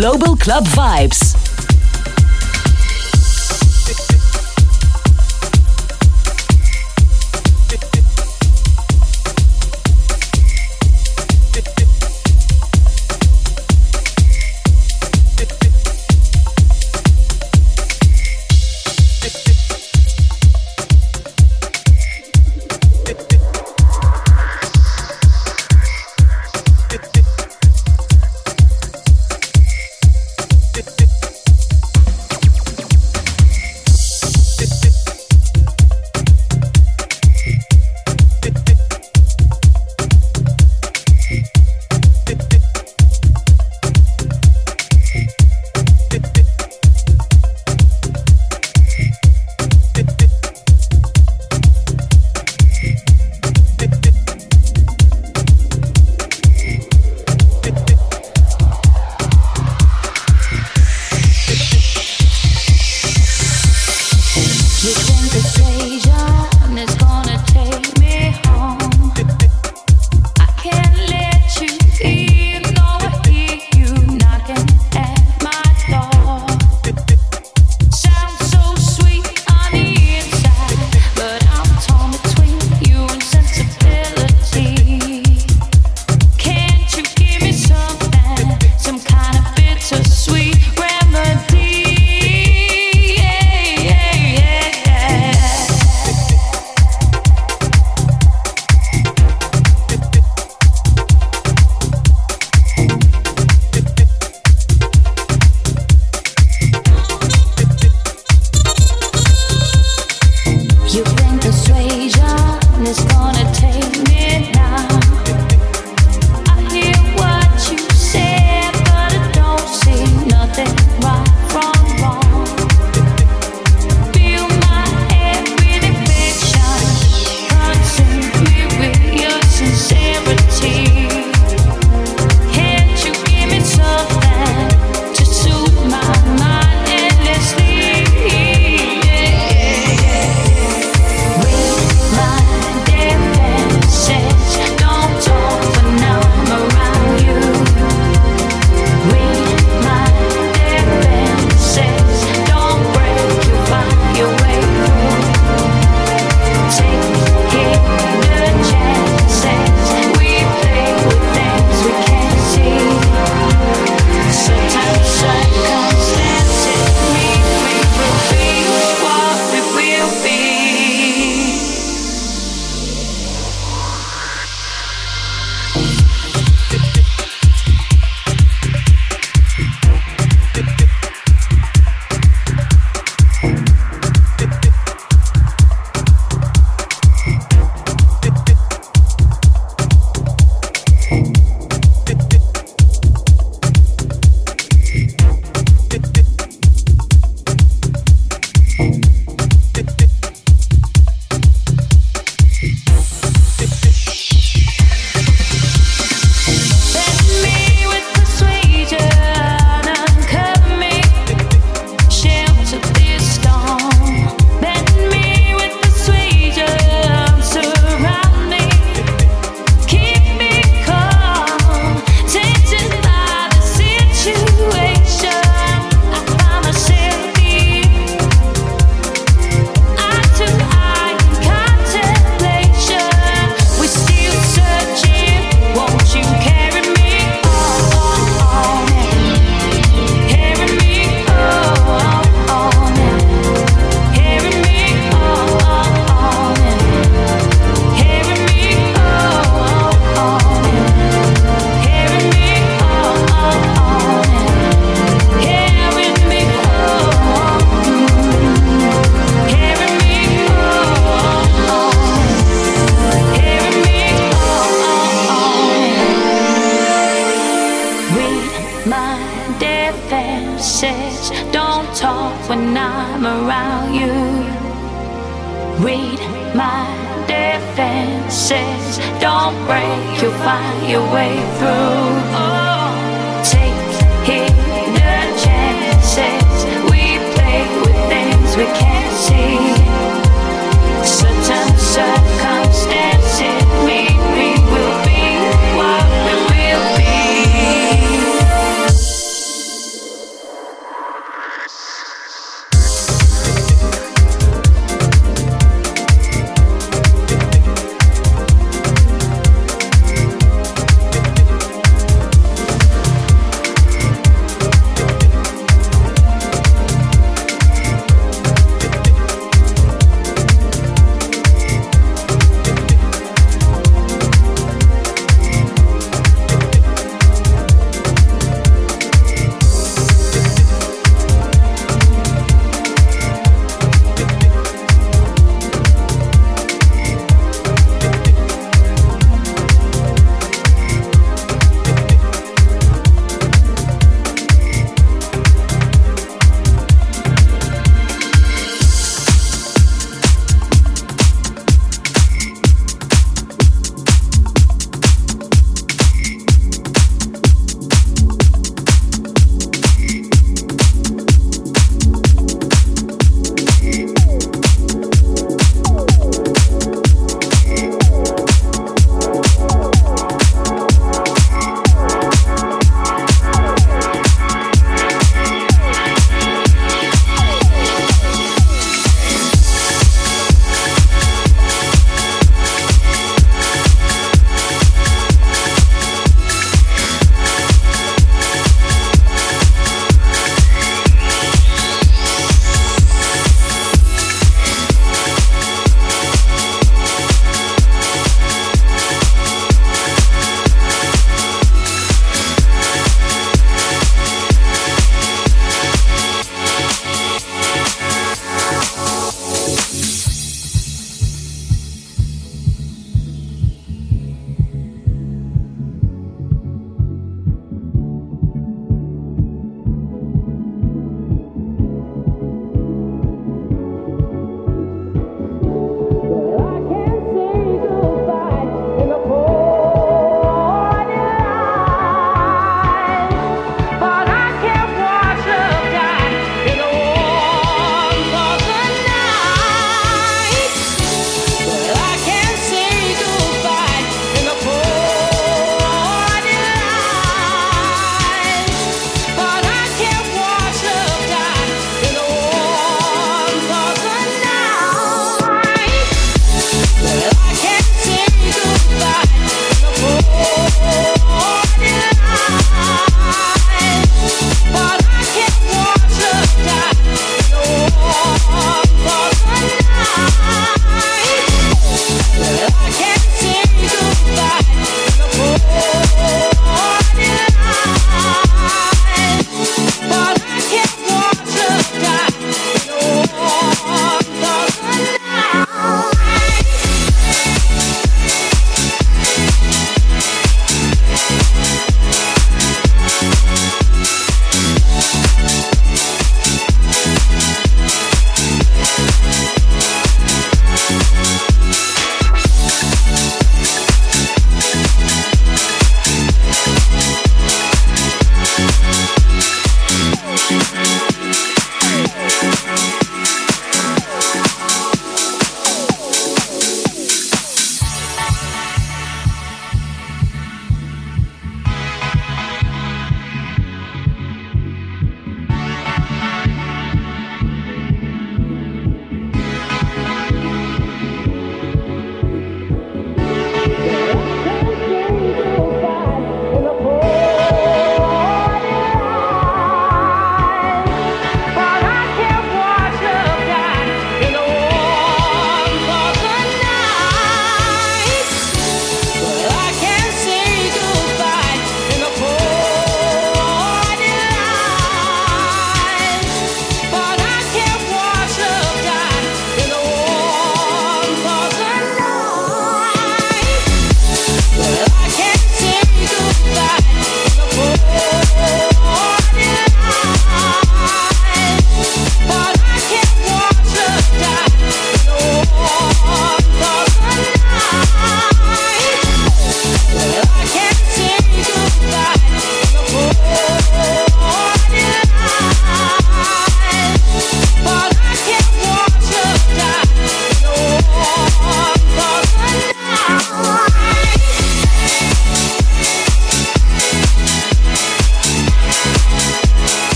Global Club Vibes.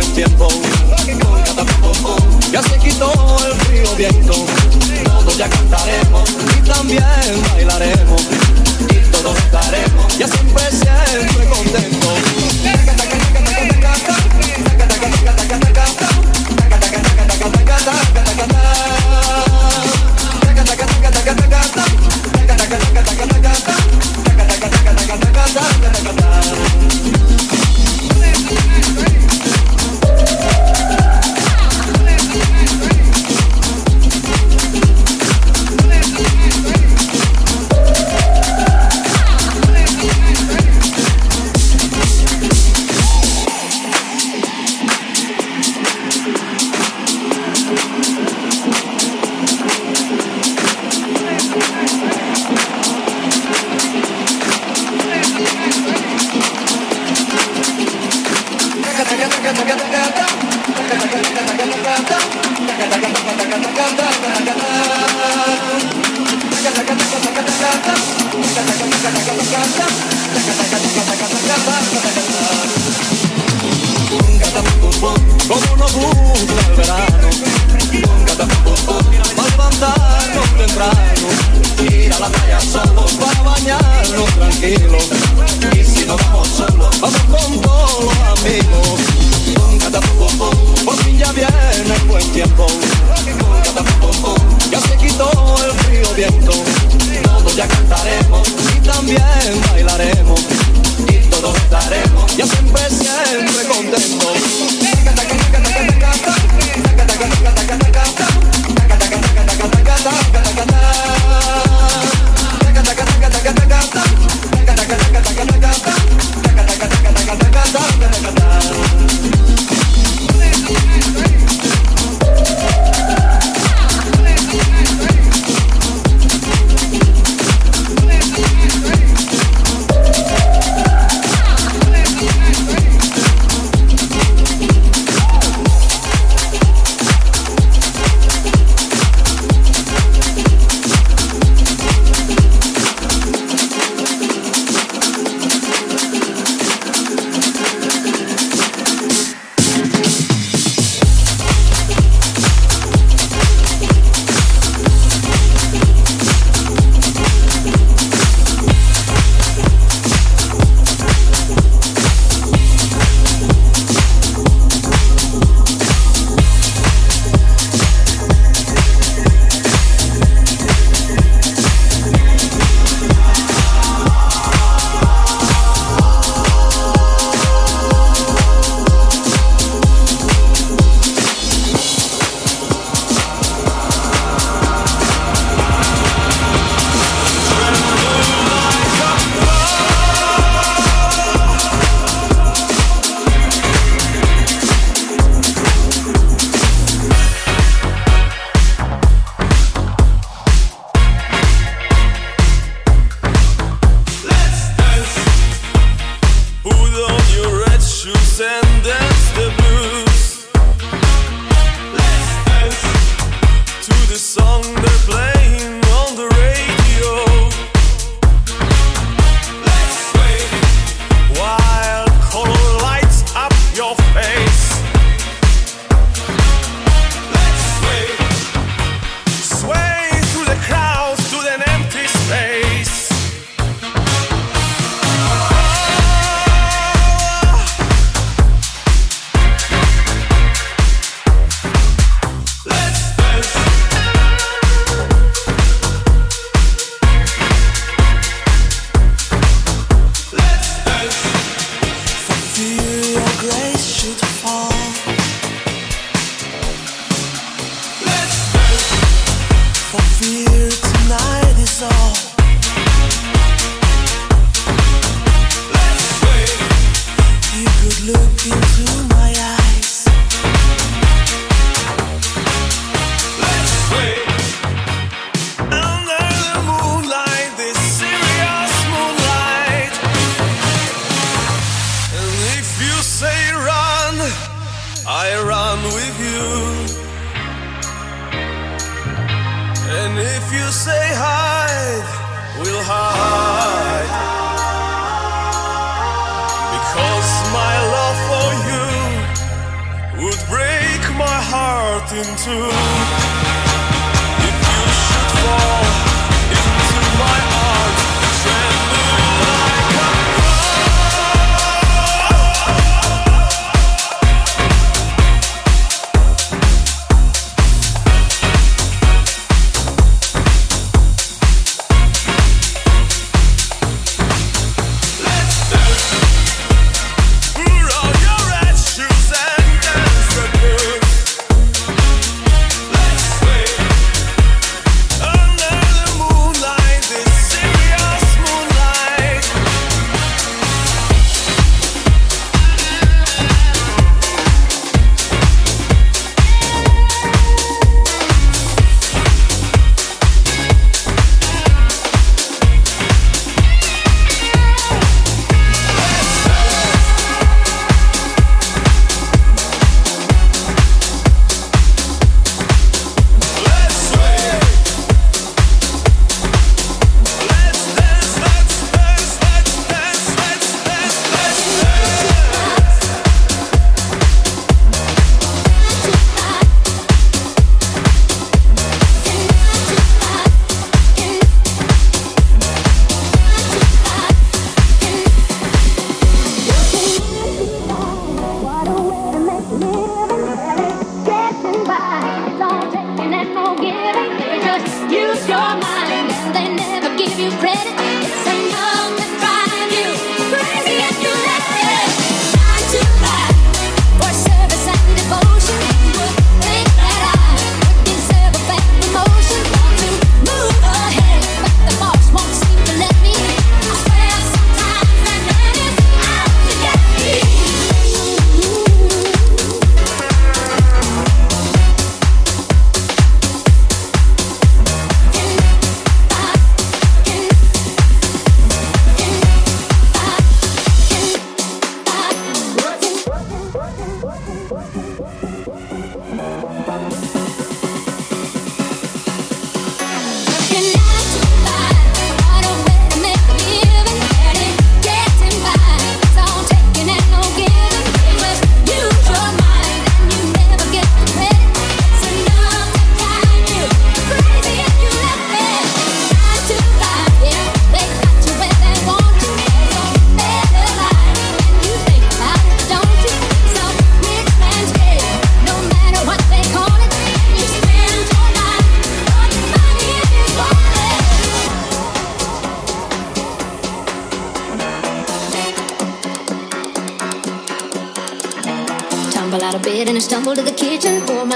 buen tiempo. Ya se quitó el frío viento. Todos ya cantaremos y también bailaremos. Y todos estaremos ya siempre, siempre contentos.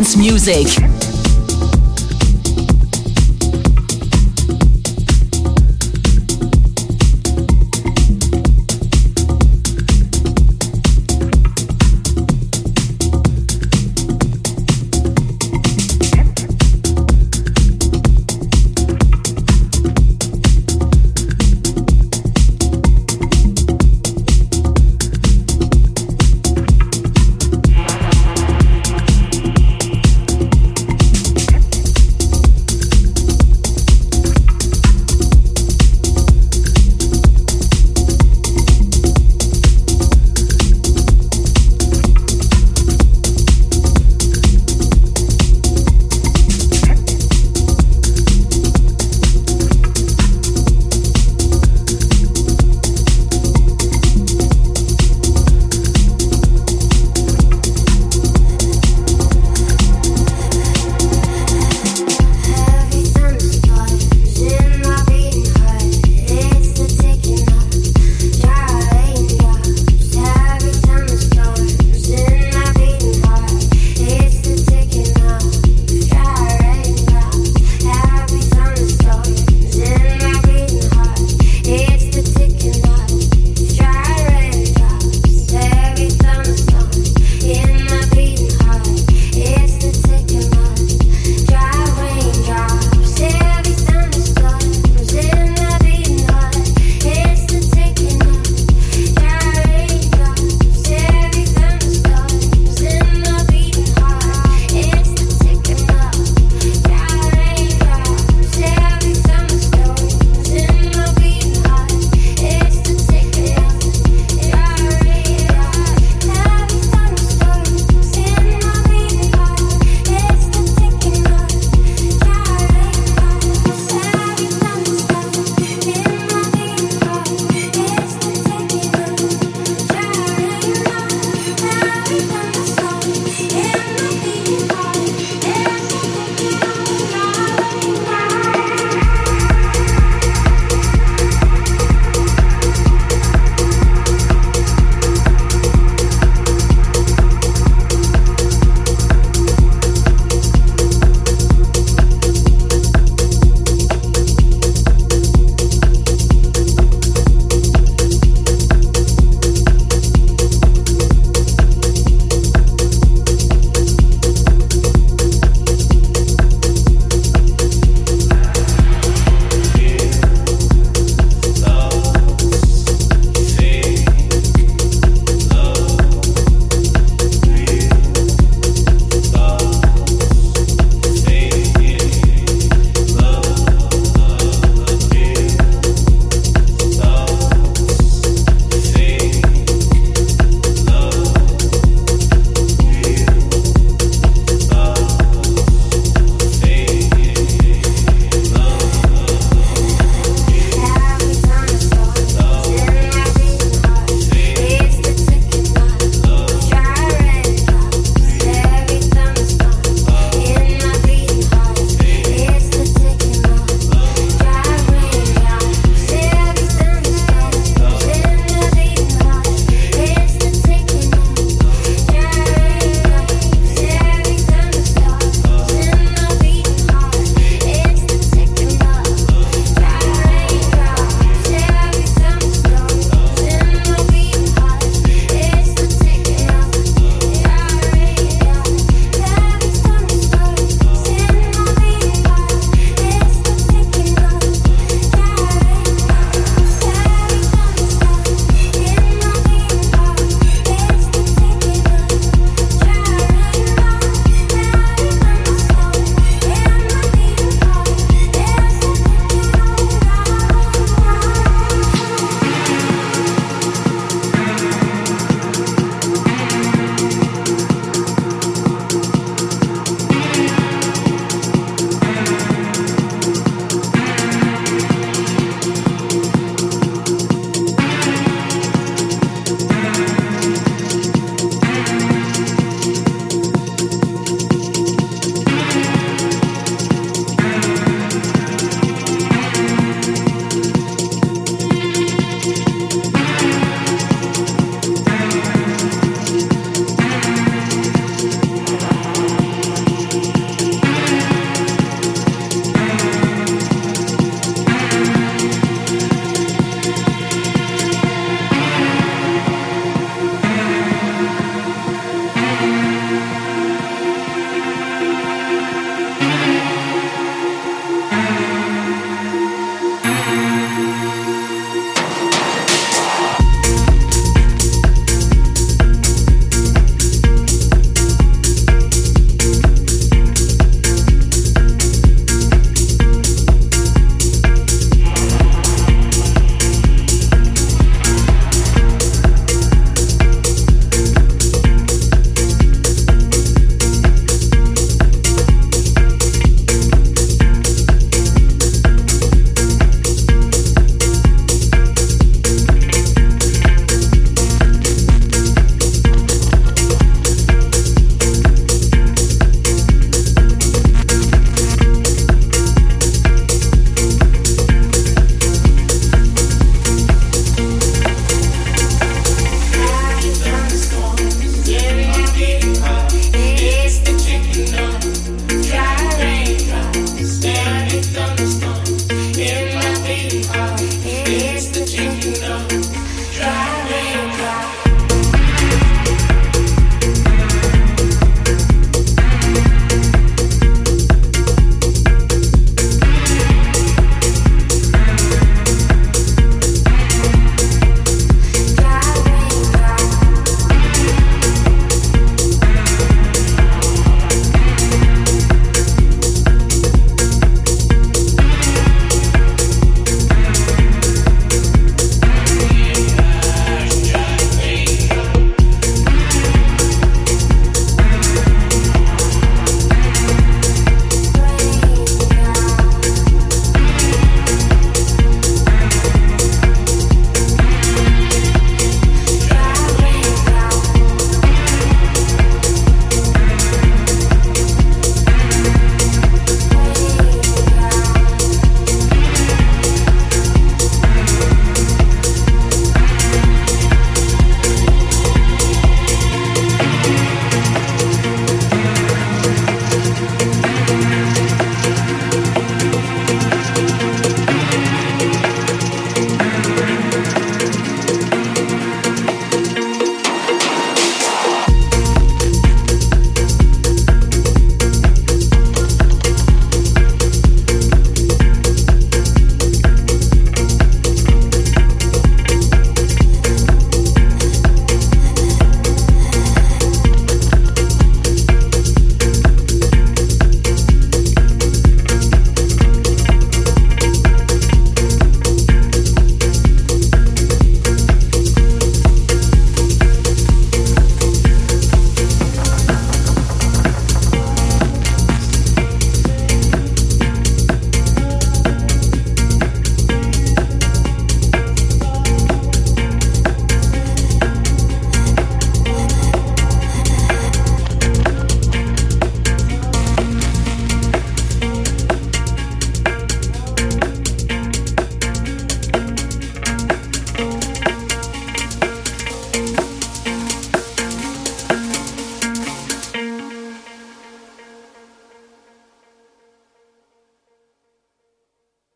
Dance music.